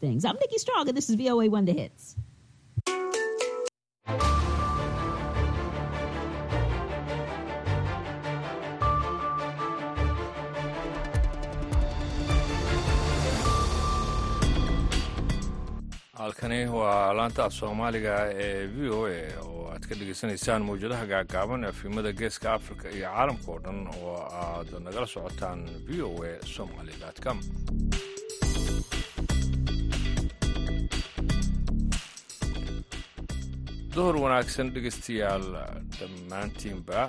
things. I'm Nikki Strong, and this is VOA One The Hits. halkani waa laanta af soomaaliga ee v o a oo aad ka dhegaysanaysaan mawjadaha gaagaaban efimada geeska africa iyo caalamka oo dhan oo aad nagala socotaan v o a somaly com duhur wanaagsan dhegaystayaal dhammaantiinba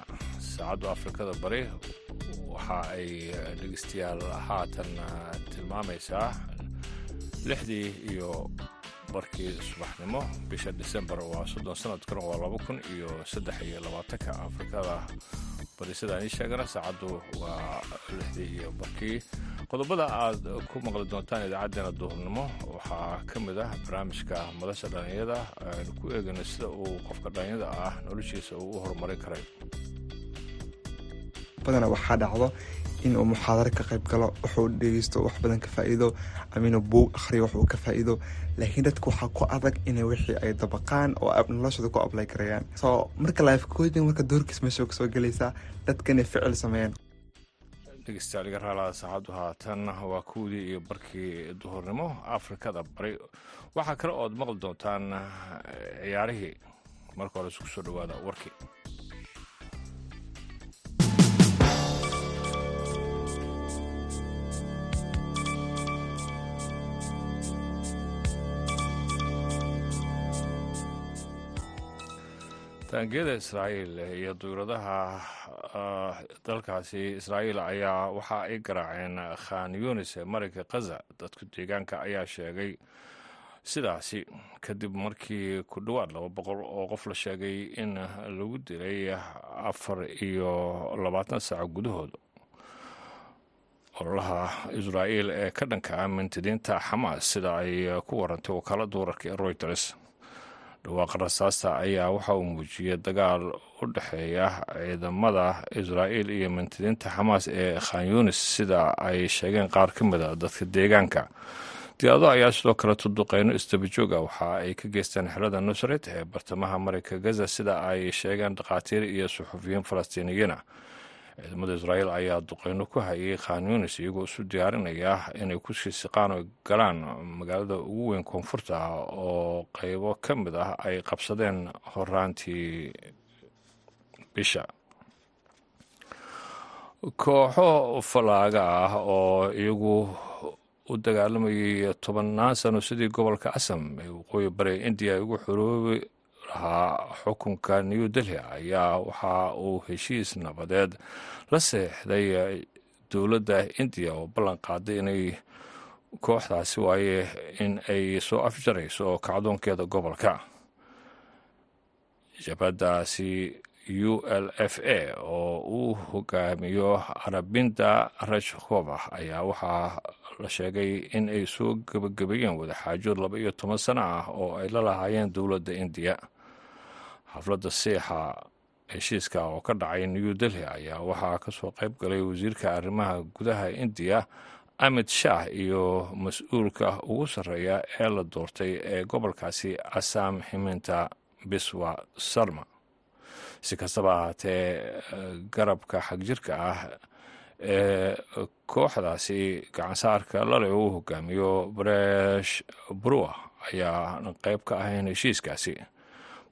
saacaddu afrikada bari waxa ay dhegaystayaal haatan tilmaamaysaa lixdii iyo barkii subaxnimo. Bisha disembar waa soddon sanadkan waa laba kun iyo saddex iyo labaatanka afrikada bari. Sidaan ii sheegana saacaddu waa lixdii iyo barkii qodobada aad ku maqli doontaan idaacaddeenna duhurnimo waxaa ka mid ah barnaamijka madasha dhallinyada aynu ku eegayno sida uu qofka dhallinyada ah noloshiisa uu u horumarin karay. Badana waxaa dhacdo inuu muxaadaro ka qayb galo wuxuu dhegeysto wax badan ka faa-iido ama inuu buug akhriyo wax uu ka faa-iido laakiin dadka waxaa ku adag inay wixii ay dabaqaan oo noloshooda ku ablay karayaan. Soo marka coaching marka doorkiis meesha ka soo gelaysaa dadka inay ficil sameeyaan dhegeystayaal iga raalaha saacaddu haatan waa kuwdii iyo barkii duhurnimo afrikada bari. Waxaa kale ood maqli doontaan ciyaarihii. Marka hore isku soo dhawaada warkii taangiyada israa'iil iyo duyradaha dalkaasi israa'iil ayaa waxa ay garaaceen khan yunis ee marinka khaza dadka deegaanka ayaa sheegay sidaasi. Kadib markii ku dhowaad laba boqol oo qof la sheegay in lagu dilay afar iyo labaatan saaco gudahood ololaha israa'iil ee ka dhanka ah mintidiinta xamaas sida ay ku warantay wakaaladda wararka ee royters dhawaaqa rasaasta ayaa waxa uu muujiyey dagaal u dhexeeya ciidamada israa'iil iyo mintidiinta xamaas ee khan yunis sida ay sheegeen qaar ka mid a dadka deegaanka. Diyaado ayaa sidoo kale tuduqeyno isdabajooga waxa ay ka geysteen xerada nusret ee bartamaha marinka gaza sida ay sheegeen dhakhaatiir iyo suxufiyiin falastiiniyiina ciidamada israa'iil ayaa duqeyno ku hayay khan yunis iyagoo isu diyaarinaya inay ku sii siqaan oo galaan magaalada ugu weyn koonfurta ah oo qeybo ka mid ah ay qabsadeen horaantii bisha. Kooxo falaaga ah oo iyagu u dagaalamayay tobannaan sano sidii gobolka asam ee waqooyi bari indiya ay ugu xoroobi lahaa xukunka new delhi ayaa waxa uu heshiis nabadeed la seexday dowladda indiya oo ballan qaaday inay kooxdaasi waaye in ay soo afjarayso kacdoonkeeda gobolka. Jabhadaasi u l f a oo uu hogaamiyo arabinda rajkova ayaa waxaa la sheegay in ay soo gebagabeeyeen wadaxaajood laba iyo toban sano ah oo ay la lahaayeen dowladda indiya xafladda siixa heshiiska oo ka dhacay new delhi ayaa waxaa ka soo qayb galay wasiirka arrimaha gudaha indiya amit shah iyo mas'uulka ugu sarreeya ee la doortay ee gobolkaasi asam ximinta biswa sarma. Si kastaba ahaatee garabka xagjirka ah ee kooxdaasi gacansaarka lale uu hogaamiyo baresh brua ayaa qayb ka ahayn heshiiskaasi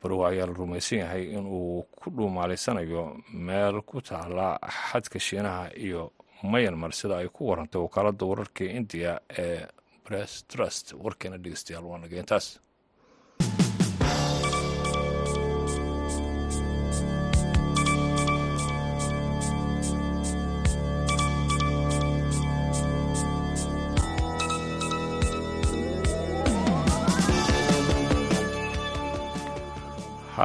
baruwa ayaa la rumaysan yahay inuu ku dhuumaalaysanayo meel ku taala xadka shiinaha iyo mayanmar sida ay ku warantay wakaaladda wararka indiya ee bress trust. Warkeena dhegeystayaal waa nageentaas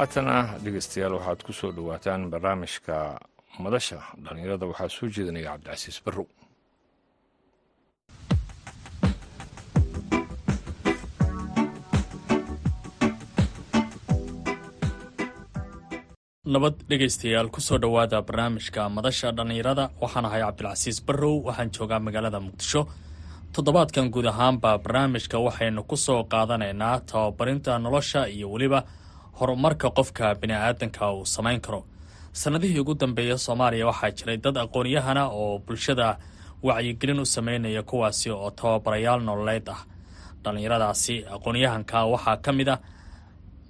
haatana dhegeystayaal waxaad ku soo dhowaataan barnaamijka madasha. Dhallinyarada waxaa soo jeedinaya cabdicasiis barrow. Nabad dhegaystayaal ku soo dhowaada barnaamijka madasha dhallinyarada waxaan ahay cabdilcasiis barrow waxaan joogaa magaalada muqdisho. Toddobaadkan guud ahaanba barnaamijka waxaynu ku soo qaadanaynaa tababarinta nolosha iyo weliba horumarka qofka bini-aadanka uu samayn karo. Sannadihii ugu dambeeya soomaaliya waxaa jiray dad aqoon-yahana oo bulshada wacyigelin u sameynaya kuwaasi oo tababarayaal nololeed ah. Dhallinyaradaasi aqoon-yahanka waxaa ka mid ah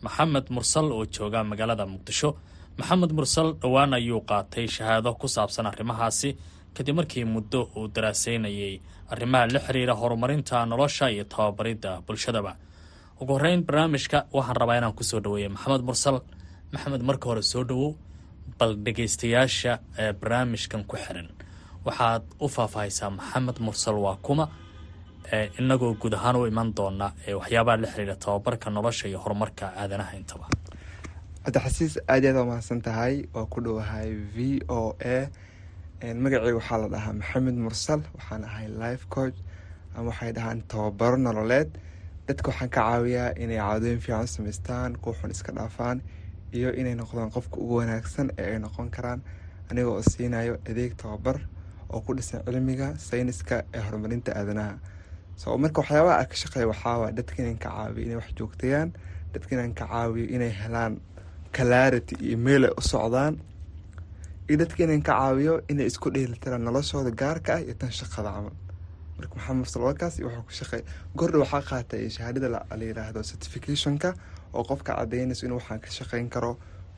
maxamed mursal oo jooga magaalada muqdisho. Maxamed mursal dhowaan ayuu qaatay shahaado ku saabsan arrimahaasi kadib markii muddo uu daraaseynayay arrimaha la xiriira horumarinta nolosha iyo tababaridda bulshadaba ugu horreyn barnaamijka waxaan rabaa inaan ku soo dhaweeya maxamed mursal. Maxamed marka hore soo dhowow bal dhegaystayaasha ee barnaamijkan ku xiran. Waxaad u faahfaahaysaa maxamed mursal waa kuma inagoo guud ahaan u iman doona waxyaabaha la xiriira tababarka nolosha iyo horumarka aadanaha intaba cabdixasiis aad aad waa mahadsan tahay waa ku dhowahay v o a. Magaceyga waxaa la dhahaa maxamed mursal waxaan ahay life coach ama waxay dhahaan tababaro nololeed dadka waxaan ka caawiyaa inay caadooyin fiican samaystaan kuwa xun iska dhaafaan iyo inay noqdaan qofka ugu wanaagsan ee ay noqon karaan. Aniga oo siinayo adeeg tababar oo ku dhisan cilmiga sayniska ee horumarinta aadanaha. So marka waxyaabaha a ka shaqeeya waxaawa dadka inaan ka caawiyo inay wax joogtayaan dadka inaan ka caawiyo inay helaan clarity iyo meel ay u socdaan iyo dadka inaan ka caawiyo inay isku dheelitiraan noloshooda gaarka ah iyo tan shaqada camal marka maxamed mursalwakaas wuxuu ku shaqeey gordha waxaa qaatay shahaadada la yiraahdo certificationka oo qofka cadaynayso inuu waxaan ka shaqeyn karo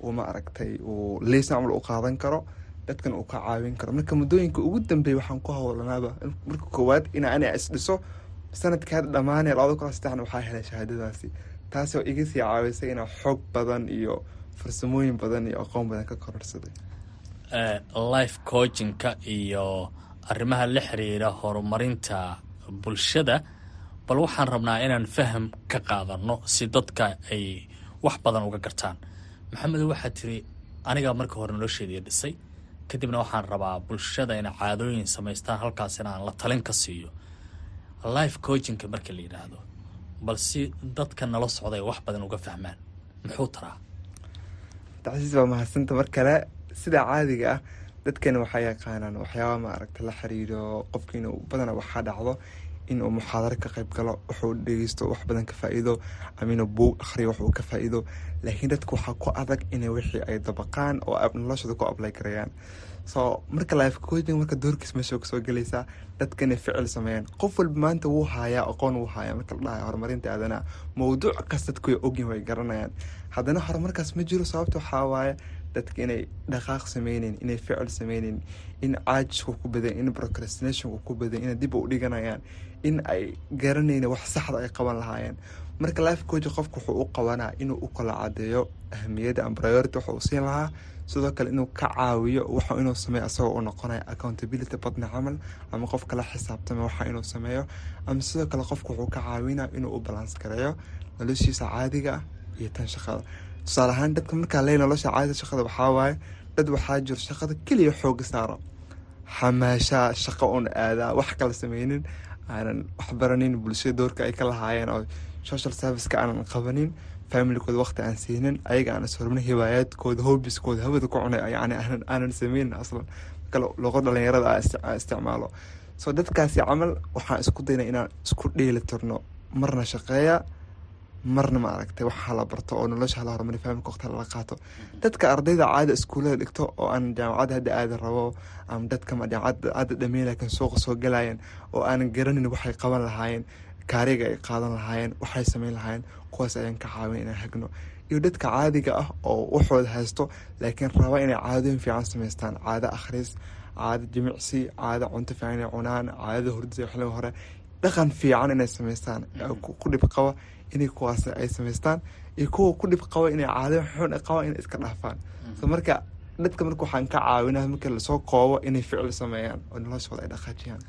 uu ma aragtay uu leysan camal u qaadan karo dadkan uu ka caawin karo. Marka muddooyinka ugu dambeeya waxaan ku howlanaaba marka koowaad ina ani isdhiso sanadkaa dhammaanee labada kun saddexna waxaa helay shahaadadaasi. Taasoo iga sii caawisay inaa xoog badan iyo farsamooyin badan iyo aqoon badan ka kororsaday life coachinka iyo arrimaha la xiriira horumarinta bulshada bal waxaan rabnaa inaan faham ka qaadano si dadka ay wax badan uga gartaan. Maxamedo waxaa tiri anigaa marka hore nolosheedii dhisay kadibna waxaan rabaa bulshada inay caadooyin samaystaan halkaasina aan la talin ka siiyo. Life coachinka marka la yidhaahdo bal si dadka nala socday wax badan uga fahmaan. Muxuu taraa? Tacsiis waa mahadsanta mar kale. Sida caadiga ah dadkani waxaa yaqaanaan waxyaaba ma aragta la xiriiro qofka inuu badana waxaa dhacdo inuu muxaadaro ka qayb galo wuxuu dhegeysto wax badan ka faa-iido ama inuu buug akhriyo ka faa-iido. Laakiin dadka waxaa ku adag inay wixii ay dabaqaan oo noloshooda ku ablay garayaan so marka life coaching marka doorkiis meesha ka soo gelaysaa dadka inay ficil sameeyaan. Qof walba maanta wuu haayaa aqoon wuu haayaa marka la dhahayo horumarinta aadanaha mawduuc kas dadku way ogyihiin way garanayaan. Haddana horumarkaas ma jiro sababta waxaa waaye dadka inay dhaqaaq sameyneyn inay ficil sameyneyn in caajisku ku badan in procrastinationku ku badan inay dib u dhiganayaan in ay garanayna wax saxda ay qaban lahaayeen. Marka life coach qofka wuxuu u qabanaa inuu u kala cadeeyo ahamiyadda ama priority waxa uu siin lahaa. Sidoo kale inuu ka caawiyo waxa inuu sameeyo asagoo u noqonayo accountability badna camal ama qofka la xisaabtama waxa inuu sameeyo. Ama sidoo kale qofka wuxuu ka caawinaa inuu u balans gareeyo noloshiisa caadiga ah iyo tan shaqada tusaale ahaan dadka markaa ley nolosha caadida shaqada waxaa waaye dad waxaa jiro shaqada keliya xooga saaro xamaashaa shaqo un aadaa wax kala sameynin aanan waxbaranin bulshada doorka ay ka lahaayeen oo social serviceka aanan qabanin familikooda waqti aan siinin ayaga aan ishormina hiwaayaadkooda hobiskooda hawada ku cunay yani aanan sameynin aslan. Kale loqo dhalinyarada a isticmaalo. Soo dadkaasi camal waxaan isku dayna inaan isku dheeli tirno marna shaqeeya marna ma aragtay wax hala barto oo nolosha hala horumari faamilka waqti lala qaato. Dadka ardayda caada iskuullada dhigto oo aan jaamacadda hadda aada rabo ama dadka jaamacadda laakiin suuqa soo galayan oo aanan garanin waxay qaban lahaayeen kaariga ay qaadan lahaayeen waxay sameyn lahaayeen kuwaas ayaan ka caawin inaan hagno iyo dadka caadiga ah oo waxooda haysto laakiin raba inay caadooyin fiican samaystaan caado akhriis caado jimicsi caado cunto fiican inay cunaan caadada hurdada xilliga hore. Dhaqan fiican inay samaystaan ku dhib qaba inay kuwaas ay samaystaan iyo kuwa ku dhib qaba inay caadooyin xun qabaan inay iska dhaafaan. So marka dadka marka waxaan ka caawinaa marka la soo koobo inay ficil sameeyaan oo noloshooda ay dhaqaajiyaan.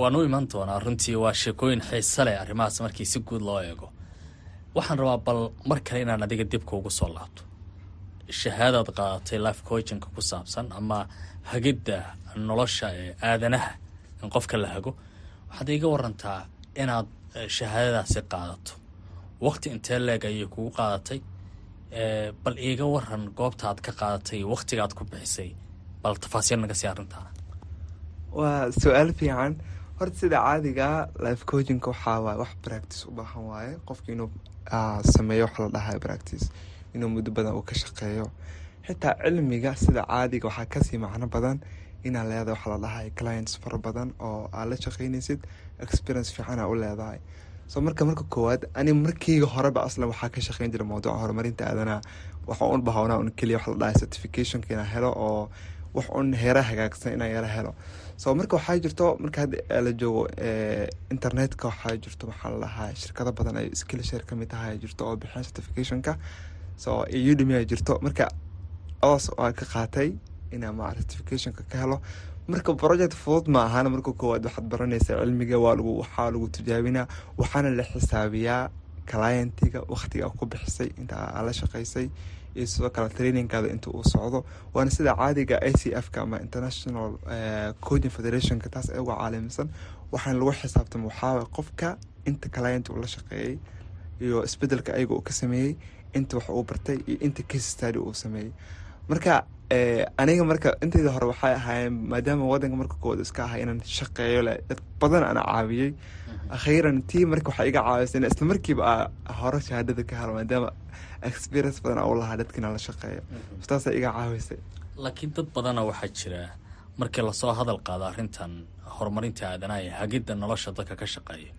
Waan u iman doonaa runtii waa sheekooyin xiise leh arrimahaas markii si guud loo eego. Waxaan rabaa bal mar kale inaan adiga dibka ugu soo laabto. Shahaadaad qaadatay life coachinka ku saabsan ama hagidda nolosha ee aadanaha in qofka la hago. Waxaad iiga warantaa inaad shahaadadaasi qaadato waqti intee leeg ayay kugu qaadatay. Bal iiga waran goobta aad ka qaadatay waqtigaad ku bixisay. Bal tafaasiil naga sii arrintaana waa su'aal fiican. Horta sida caadiga life coachingka waxaa waaye wax practice u baahan waaye. Qofka inuu sameeyo wax la dhahayo practice inuu muddo badan uu ka shaqeeyo. Xitaa cilmiga sida caadiga waxaa ka sii macno badan inaad leedahay waxa la dhahayo clients fara badan oo aad la shaqeynaysid experience fiican aa u leedahay so marka marka koowaad ani markiiga horeba aslan waxaa ka shaqeyn jira mawduuca horumarinta aadanaha waxa un bahawnaa un keliya wax la dhahay certificationka inaa helo oo wax un heera hagaagsan inaa yara helo. So marka waxaa jirto marka hadda la joogo internetka waxaa jirto waxaa la shirkado badan ay skillshare ka mid tahay jirto oo bixiyaan certificationka. So udemy a jirto. Marka oos waa ka qaatay inaa ma certificationka ka helo marka project fudud ma ahana marka koowaad waxaad baranaysaa cilmiga waa lagu tijaabinaa waxaana la xisaabiyaa clientiga waqtiga ku bixisay inta la shaqeysay iyo sidoo kale trainingkaada inta uu socdo. Waana sida caadiga i c f ka ama international coding federationka taas uga caalamisan waxaana lagu xisaabtama waxaawa qofka inta client uu la shaqeeyey iyo isbeddelka ayaga uu ka sameeyey inta wax uu bartay iyo inta case study uu sameeyey marka aniga marka intayda hore waxay ahaayeen maadaama wadanka marka koowaad iska ahay inaan shaqeeyo le dad badan ana caawiyey akhiiran tii marka waxaa iga caawisay isla markiiba a hore shahaadada ka helo maadaama experience badan u lahaa dadkiina la shaqeeyo. Taasaa iga caawisay laakiin dad badana waxaa jira markii la soo hadal qaado arrintan horumarinta aadanaha hagidda nolosha dadka ka shaqeeya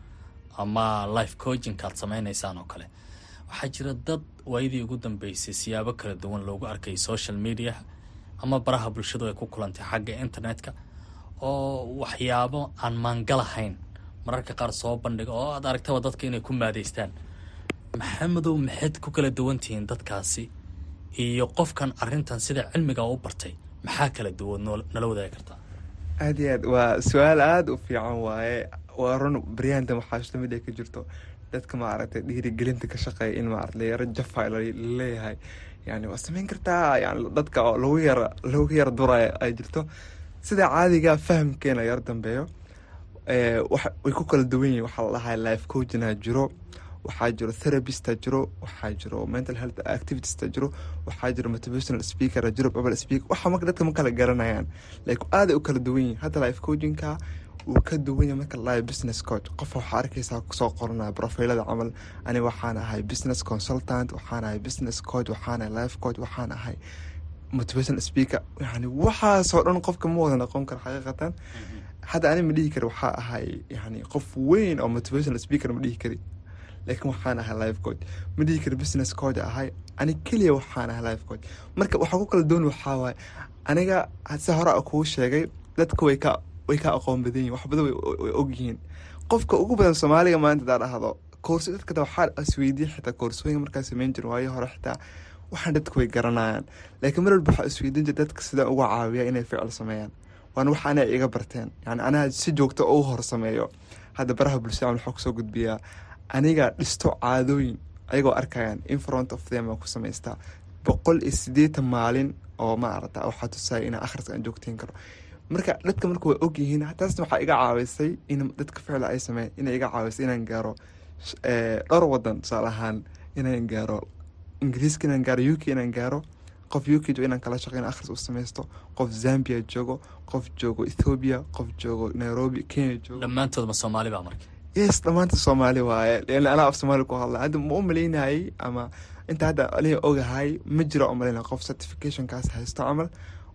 ama life coachingka aad sameynaysaan oo kale waxaa jira dad waayadii ugu dambeysay siyaabo kala duwan loogu arkay social media ama baraha bulshadu ay ku kulantay xagga internetka oo waxyaabo aan maangalahayn. Mararka qaar soo bandhiga oo aad aragtaba dadka inay ku maadeystaan maxamedow maxayd ku kala duwantihiin dadkaasi? Iyo qofkan arrintan sida cilmiga u bartay maxaa kala duwan nala wadaagi kartaa aada iyo aad. Waa su'aal aada u fiican waaye. Waa run baryahantan mid ay ka jirto dadka maaragtay dhiirigelinta ka shaqeeya in maarata yaro jafa la leeyahay yani waa sameyn kartaa yani dadka oo lagu yara lagu yara duraya ay jirto. Sida caadiga fahamkeena yar dambeeyo way ku kala duwan yihiin waxaa la life coachina jiro waxaa jiro therapista jiro waxaa jiro mental health activitista jiro waxaa jiro motivational speaker jiro babal speaker. Waxa marka dadka ma kala garanayaan. Like aaday u kala duwan yihiin hadda life coachingka wuu ka duwan yahay marka la business coach. Qof waxaa arkaysaa ku soo qoranaya profilada camal. Ani waxaan ahay business consultant waxaan ahay business coach waxaan ahay life coach waxaan ahay motivational speaker. Yani waxaasoo dhan qofka ma wada noqon karo xaqiiqatan. Hadda ani ma dhihi kari waxaa ahay yani qof weyn oo motivational speaker ma dhihi kari. Laakiin waxaan ahay life coach. Ma dhihi kari business coach ahay ani keliya waxaan ahay life coach. Marka waxaa ku kala doon waxaa waaye aniga si hore a kuu sheegay dadka way ka way ka aqoon badan yihiin wax way ogyihiin. Qofka ugu badan soomaaliga maanta hadaa dhahdo koorso dadka waxaa isweydiya xitaa koorsooyinka markaa sameyn jira waayo hore xitaa waxaan dadku way garanayaan. Laakiin mar walba waxaa isweydiin jira dadka sidaan uga caawiya inay ficil sameeyaan. Waana wax anaa iga barteen. Yani anaa si joogta u hor sameeyo. Hadda baraha bulshada waxaa ku soo gudbiyaa aniga dhisto caadooyin ayagoo arkayaan in front of them ku samaystaa boqol iyo sideetan maalin oo maarata waxaa tusaya inaa akhriska aan joogteyn karo marka dadka marka way ogyihiin taasna waxaa iga caawisay in dadka ficla ay sameeyan inay iga caawisay inaan gaaro dhowr wadan tusaale ahaan inaan gaaro ingiriiska inaan gaaro u k inaan gaaro qof u k inaan kala shaqeyn akhris u samaysto qof zambia joogo qof joogo ethoobia qof joogo nairobi kenya joogo dhammaantoodma soomaali baa marka? Yes dhammaanta soomaali waaye. Lan anaa af soomaali ku hadla hadda ma u malaynayay ama inta hadda aniga ogahay ma jiro oo malaynaya qof certificationkaas haysto camal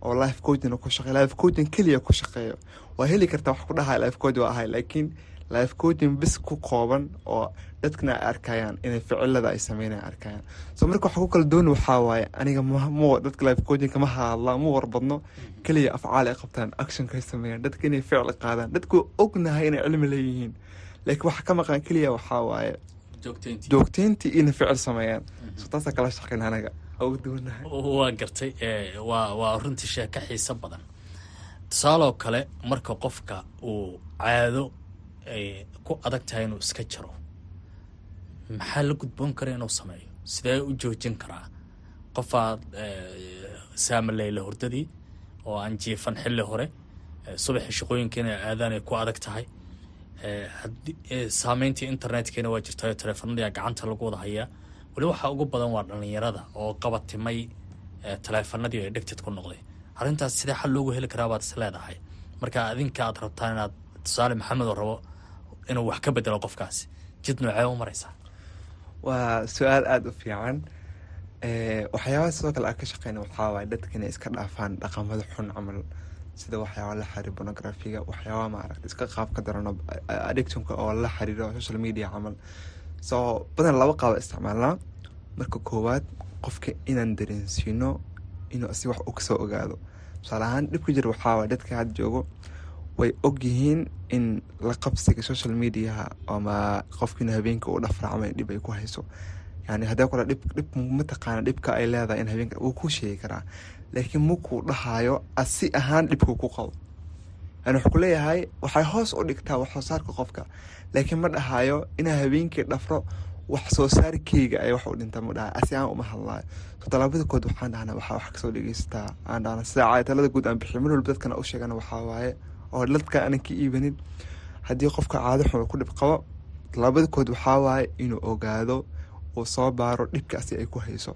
oo life coaching ku shaqeeyo. Life coaching keliya ku shaqeeyo. Waa heli kartaa wax ku dhahay life coach waa ahay laakiin life coaching bis ku kooban oo dadkana ay arkayaan inay ficilada ay sameynaya arkayaan. So marka waxa ku kala dooni waxaa waaye aniga ma dadka life coachingka ma hadla ma warbadno keliya afcaal ay qabtaan actionka ay sameeyaan dadka inay ficil qaadaan dadku ognahay inay cilmi leeyihiin laakiin waxa ka maqan keliya waxaa waaye joogteyntii inay ficil sameeyaan. So taasaa kala shaqeyn anaga waa gartay waa waa runtii sheeko xiiso badan. Tusaaloo kale marka qofka uu caado ay ku adag tahay inuu iska jaro maxaa la gudboon kara inuu sameeyo? Sidee u joojin karaa? Qofaad saamaleyla hurdadii oo aan jiifan xilli hore subaxi shaqooyinka inay aadaan ay ku adag tahay. Saameyntii internetkana waa jirtayo taleefanadii gacanta lagu wada hayaa weli waxaa ugu badan waa dhalinyarada oo qabatimay taleefanadii ay dhegtid ku noqday. Arrintaas sidee xal loogu heli karaa baad is leedahay. Marka adinka aad rabtaan inaad tusaale maxamed oo rabo inuu wax ka bedelo qofkaasi jid noocee u maraysaa? Waa su'aal aada u fiican. Waxyaabaha sidoo kale aan ka shaqeyna waxaa dadka inay iska dhaafaan dhaqamada xun camal sida waxyaaba la xiriir bonografiga waxyaaba maaragta iska qaab ka darano addictionka oo la xiriiro social media camal soo badan laba qaaba isticmaalnaa. Marka koowaad qofka inaan dareensiino inuu si wax ka soo ogaado. Tusaale ahaan dhibka jir waxaa waay dadka had joogo. Way ogyihiin in la qabsiga social mediaha ama qofkiina habeenka uu dhafracma dhib ay ku hayso. Yani haddee kule dhib mataqaana dhibka ay leedahay in habeenka wuu ku sheegi karaa. Laakiin markuu dhahayo asi ahaan dhibkuu ku qabo wuxuu kuleeyahay waxay hoos u dhigtaa wax soo saarka qofka. Laakiin ma dhahayo inaa habeenkii dhafro wax soo saarkeyga ay wax u dhinta ma dhahay asi aan uma hadlaayo so talaabada kood waxaan dhahnaa waxaa wax ka soo dhegeysataa aan dhahna sida caayatalada guud aan bixiy mar walba dadkana u sheegana waxaa waaye. Oo dadka aanan ka iibanin haddii qofka caado xun ku dhib qabo talaabada kood waxaa waaye inuu ogaado uu soo baaro dhibkaasi ay ku hayso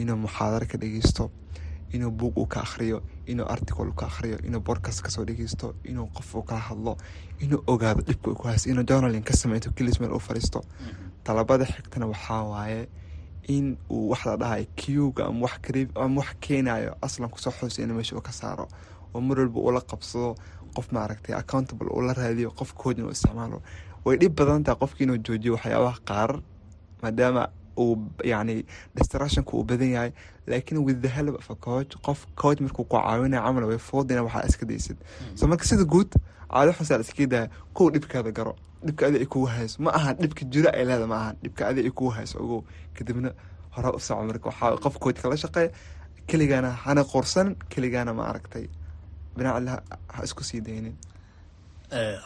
inuu muxaadaro ka dhegeysto inuu buug uu ka akhriyo inuu article u ka akhriyo inuu bodcast ka soo dhegeysto inuu qof uu kala hadlo inuu ogaado dhibka ku hayso inuu journaling ka sameynto kilis meel uu fariisto. Talabada xigtana waxaa waaye in uu wax la dhahayo kiuga ama ama wax keenayo aslan ku soo xoosa in meesha uu ka saaro. Oo mar walba ula qabsado qof maaragtay accountable uu la raadiyo qof koodin uu isticmaalo. Way dhib badan tahay qofki inuu joojiyo waxyaabaha qaar maadaama uu yani distractionka uu badan yahay laakiin with the help of a coach qof coach markuu ku caawinaya camal way fuudina waxaa iska daysid. So marka sida guud la iska daya kow dhibkaada garo. Dhibka adi ay kugu hayso. Ma aha dhibka jiro ay leeda ma aha dhibka adi ay kugu hayso. Ogow kadibna hore u soco marka waxaa qof coach kala shaqeeya keligaana hana qorsan keligaana ma aragtay. Binacli ha isku sii daynin.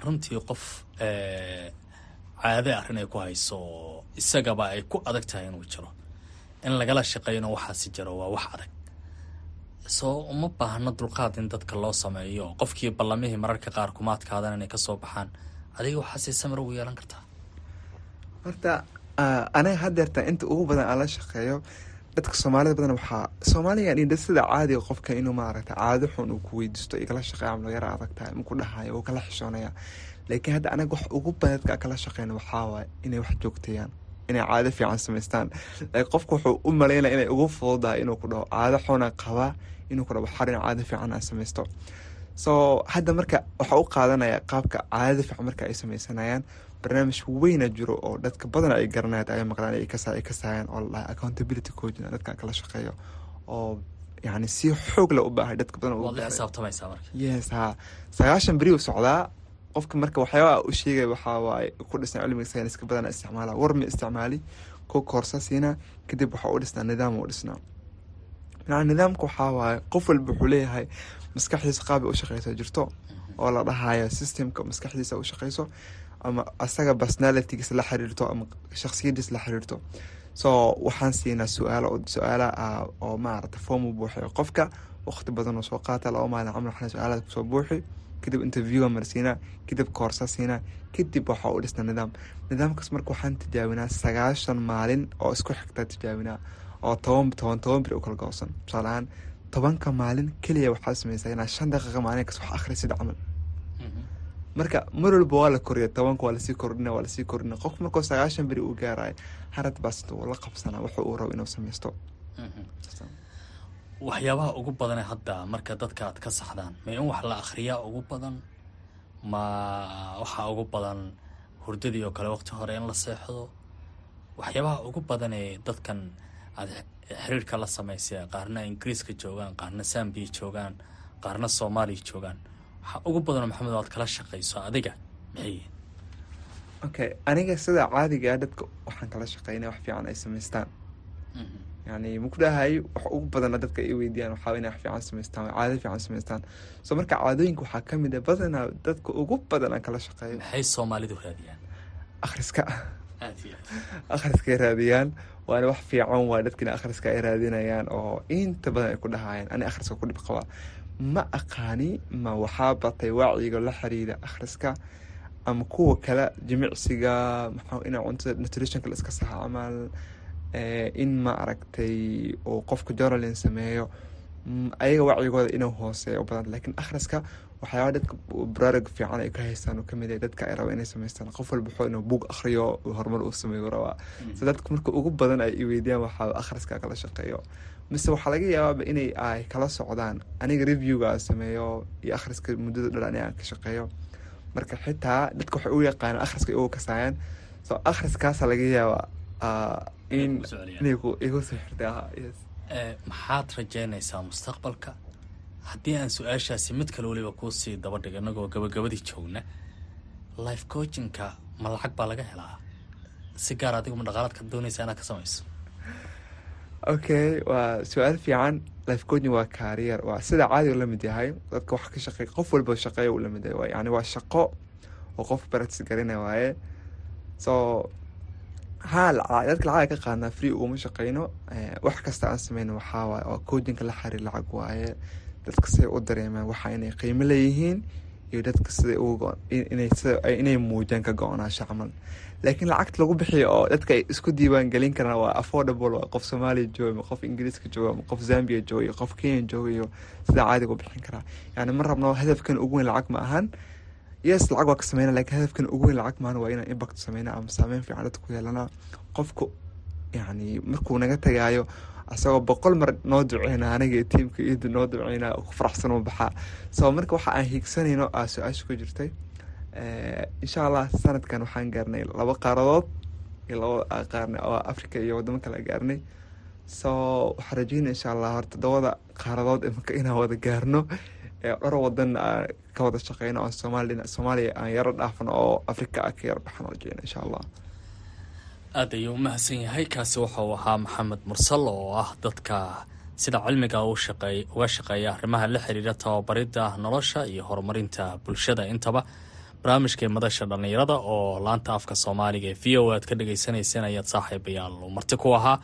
Runtii qof caade arrin ay ku hayso isagaba ay ku adag tahay inuu jiro. In lagala shaqeeyno waxaasi jiro waa wax adag. Soo uma baahno dulqaad in dadka loo sameeyo. Qofkii ballamihii mararka qaar kumaadkaadan inay ka soo baxaan. Adiga waxaase samir ugu yeelan kartaa horta aniga hadeerta inta ugu badan aan la shaqeeyo dadka soomaalida badan waxaa soomaaliga sida caadiga qofka inuu maaragta caado xun uu ku weydiisto igala shaqeeya ama yara adag tahay maku dhahayo uu kala xishoonaya laakiin hadda anaga wax ugu badan dadka kala shaqeyna waxaa waaye inay wax joogteeyaan inay caado fiican samaystaan. Qofka wuxuu u maleynaya inay ugu fududahay inuu ku dhaho caado xuna qabaa inuu ku dhaho xarin caado fiican aan samaysto. So hadda marka waxaa u qaadanaya qaabka caadada fiican marka ay sameysanayaan barnaamij weyna jiro oo dadka badan ay garanayaan ay maqlaan ay kasaayaan oo la dhahay accountability coaching dadka kala shaqeeyo oo yani si xoog la u baahay dadka badan yes ha. Sagaashan beri u socdaa qofka marka waxyaabaa u sheegay waxaa waaye ku dhisnaa cilmiga sayniska badana isticmaala warmi isticmaali ko koorsa siina kadib waxaa u dhisnaa nidaam u dhisnaa. Maa nidaamka waxaa waaye qof walba wuxuu leeyahay maskaxdiisa qaabay u shaqeyso jirto oo la dhahayo systemka maskaxdiisa u shaqeyso ama asaga personalitygiis la xiriirto ama shaksiyadiis la xiriirto. So waxaan siinaa suaalo su'aala ah oo maarata form u buuxiyo qofka waqti badan oo soo qaata laba maalin camal waxaan su'aalada ku soo buuxi kadib interviewa marsiinaa kadib koorsa siinaa kadib waxaa u dhisna nidaam. Nidaamkaas marka waxaan tijaabinaa sagaashan maalin oo isku xigtaa tijaabinaa oo toban toban bir u kala goosan tusaale ahaan tobanka maalin keliya waxaa sameysaa inaa shan daqiiqa maalin kas wax akhrisid camal. Marka mar walba waa la koriya tobanka waa la sii kordhina waa la sii kordhina qof markuu sagaashan beri uu gaarayo harad baas la qabsanaa wuxuu uu rabo inuu sameysto waxyaabaha ugu badane hadda marka dadka aad ka saxdaan ma in wax la akhriyaa ugu badan ma waxaa ugu badan hurdadii oo kale waqti hore in la seexdo. Waxyaabaha ugu badan ee dadkan aad xiriirka la samaysay qaarna ingiriiska joogaan qaarna sambiya joogaan qaarna soomaaliya joogaan waxaa ugu badanoo maxamed aad kala shaqayso adiga maxay okay aniga sida caadigaa dadka waxaan kala shaqeynaya wax fiican ay samaystaan yani maku dhahay wax ugu badana dadka ay weydiiyaan waxaa inay wax fiican samaystaan caado fiican samaystaan. So marka caadooyinka waxaa ka mid a badanaa dadka ugu badan aan kala shaqeeyo. Maxay soomaalidu raadiyaan? Akhriska. Akhriskay raadiyaan waana wax fiican waa dadkina akhriska ay raadinayaan oo inta badan ay ku dhahayaan. Ani akhriska ku dhib qabaa ma aqaani ma waxaa batay wacyiga la xiriira akhriska ama kuwa kale jimicsiga maxaa ina cuntada nutritionka la iska saxa camal in ma aragtay uu qofka journaling sameeyo ayaga wacyigooda inuu hooseeyo u badan. Laakiin akhriska waxyaaba dadka baraarug fiican ay ka haystaan oo ka mid ah dadka ay rabaan inay samaystaan qof walba wuxuu inuu buug akhriyo horumar uu sameeyo rabaa. So dadka marka ugu badan ay iweydiiyaan waxaa akhriska kala shaqeeyo. Mise waxaa laga yaabaaba inay ay kala socdaan. Aniga reviewga aan sameeyo iyo akhriska muddada dhan ani aan ka shaqeeyo. Marka xitaa dadka waxay u yaqaanaan akhriska ugu kasaayaan so akhriskaasa laga yaabaa xirtay. Yes. Maxaad rajeynaysaa mustaqbalka? Haddii aan su'aashaasi mid kale weliba kuusii daba dhigo inagoo gabagabadii joogna life coachinka ma lacag baa laga helaa. Si gaar adigu ma doonaysa inaad ka samayso. Okay waa su'aal fiican. Life coaching waa kaariyer waa sida caadi u la mid yahay. Dadka wax ka shaqeey qof walba shaqeeya u la mid yahay. Yani waa shaqo oo qof practice garina waaye. So haa dadka lacaga ka qaadnaa free uguma shaqeyno. Wax kasta aan sameyno waxaa oo coachinka la xariir lacag waaye. Dadka siday u dareemaan waxa inay qiimo leeyihiin iyo dadka siday inay muujiyaan ka go-onaasho camal. Laakiin lacagta lagu bixiyo oo dadka ay isku diiwaan gelin karaan waa affordable qof soomaaliya jooga qof ingiriiska jooga qof zambia jooga qof kenya jooga iyo sidaa caadiga u bixin karaa. Yani ma rabno hadafkan ugu weyn lacag ma ahan yes lacag waa ka sameyna lakiin hadafkan ugu weyn lacag maahan waa inaan impact sameyna ama saameyn fiican dadka ku yeelana qofku yani markuu naga tagaayo asagoo boqol mar noo duceyna aniga tiimka iidu noo duceyna ku faraxsan u baxaa so marka waxa aan hiigsanayno aa su'aasha ku jirtay insha allah sanadkan waxaan gaarnay laba qaaradood iyo laba qaarna oo africa iyo wadamo kale gaarnay so waxaan rajeynaya insha allah horta dabada qaaradood imaka inaan wada gaarno dhowr wadan ka wada shaqeyno oo soomaali soomaaliya aan yaro dhaafno oo africa a ka yaro baxan rajeyna insha allah aad ayuu u mahadsan yahay kaasi wuxuu ahaa maxamed mursal oo ah dadka sida cilmiga u shaqeey uga shaqeeya arrimaha la xiriira tababaridda nolosha iyo horumarinta bulshada. Intaba barnaamijkai madasha dhallinyarada oo laanta afka soomaaliga ee v o aad ka dhagaysanayseen ayaad saaxiibayaal marti ku ahaa.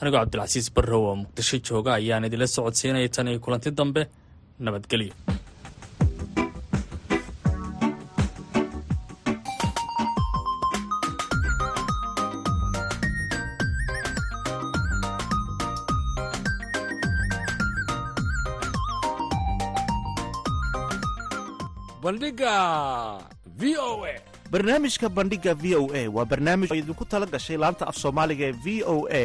Anigoo cabdilcasiis barrow oo muqdisho jooga ayaan idinla socodsiinaya tan iyo kulanti dambe nabadgelyo bandhiga v o a. Barnaamijka bandhiga v o a waa barnaamij oo idinku tala gashay laanta af soomaaliga ee v o a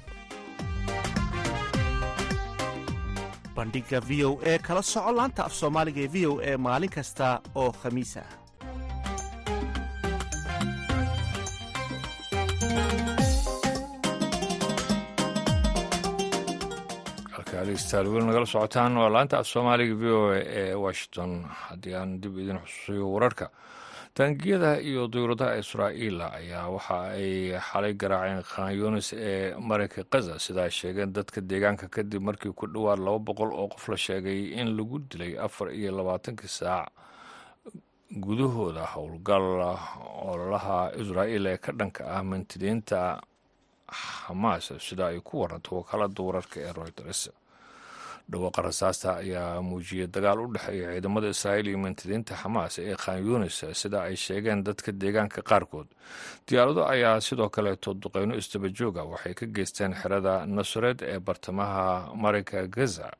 bandhiga v o e kala soco laanta af soomaaliga ee v o e maalin kasta oo khamiis ah weli nagala socotaan waa laanta af soomaaliga v o a ee washington. Haddii aan dib idin xusuusiyo wararka taangiyada iyo duyuradaha israa'iila ayaa waxa ay xalay garaaceen khan yunis ee marayka kaza sidaa sheegeen dadka deegaanka kadib markii ku dhowaad laba boqol oo qof la sheegay in lagu dilay afar iyo labaatankii saac gudahooda howlgal ololaha israa'iil ee ka dhanka ah mintidiinta xamaas sida ay ku waranto wakaalada wararka ee royters dhawaaqa rasaasta ayaa muujiyay dagaal u dhexeeya ciidamada israa'iil iyo mintidiinta xamaas ee khan yunis sida ay sheegeen dadka deegaanka qaarkood. Diyaarado ayaa sidoo kaleeto duqeyno isdabajooga waxay ka geysteen xerada nasared ee bartamaha marinka gaza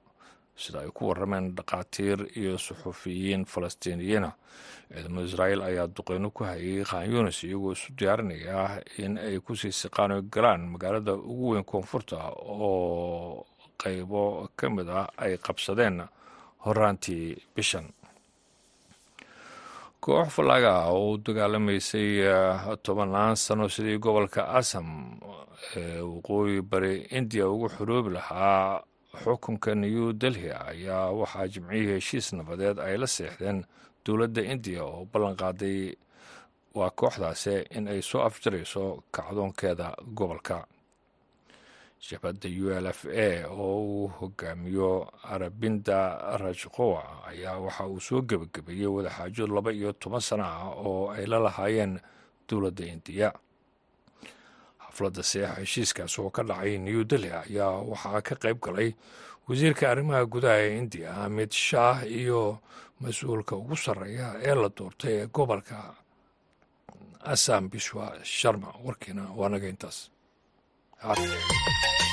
sida ay ku warameen dhakhaatiir iyo suxufiyiin falastiiniyiina ciidamada israa'iil ayaa duqeyno ku hayay khan yunis iyagoo isu diyaarinaya in ay ku sii siqaan o galaan magaalada ugu weyn koonfurta oo qaybo ka mid ah ay qabsadeen horaantii bishan. Koox fallaaga ah oo u dagaalamaysay tobanaan sano sidii gobolka asam ee waqooyi bari indiya ugu xoroobi lahaa. Xukunka new delhi ayaa waxaa jimcihii heshiis nabadeed ay la seexdeen dowladda indiya oo ballan qaaday. Waa kooxdaasi in ay soo afjarayso kacdoonkeeda gobolka jabhadda u l f a oo uu hogaamiyo arabinda rajkowa ayaa waxa uu soo gebagabeeyey wadaxaajood laba iyo toban sana ah oo ay la lahaayeen dowladda indiya. Xafladda seexa heshiiskaas oo ka dhacay new delhi ayaa waxaa ka qayb galay wasiirka arrimaha gudaha ee indiya amid shaah iyo mas'uulka ugu sarreeya ee la doortay ee gobolka assam bishwa sharma. Warkiina waa naga intaas waxaa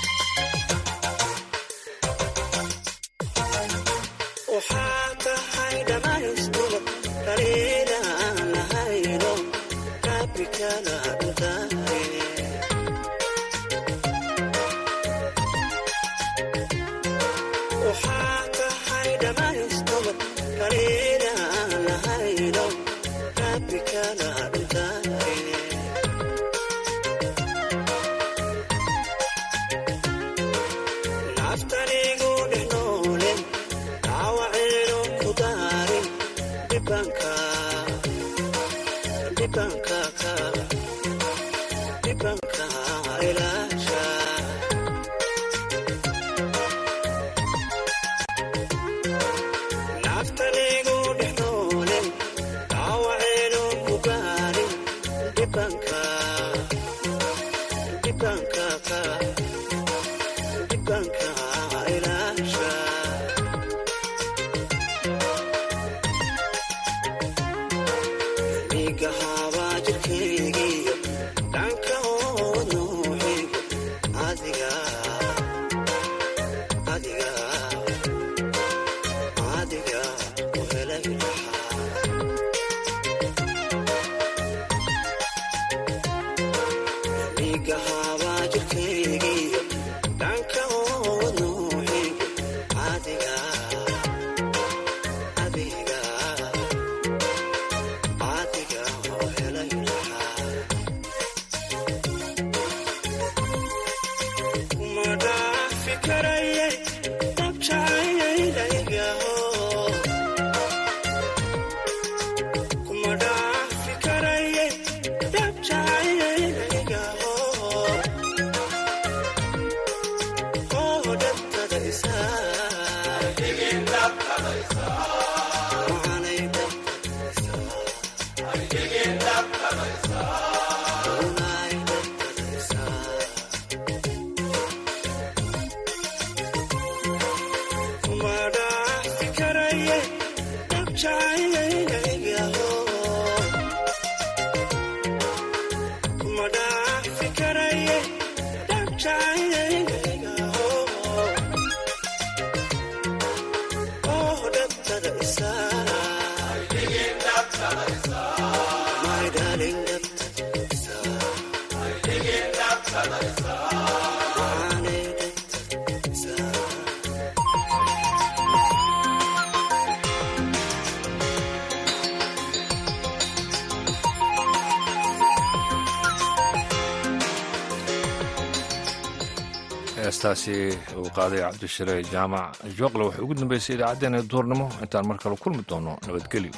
heestaasi uu qaaday cabdishire jaamac. Jooqle waxay ugu dambeysay idaacaddeenna duurnimo intaan mar kale kulmi doono nabadgelyo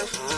Oklahoma.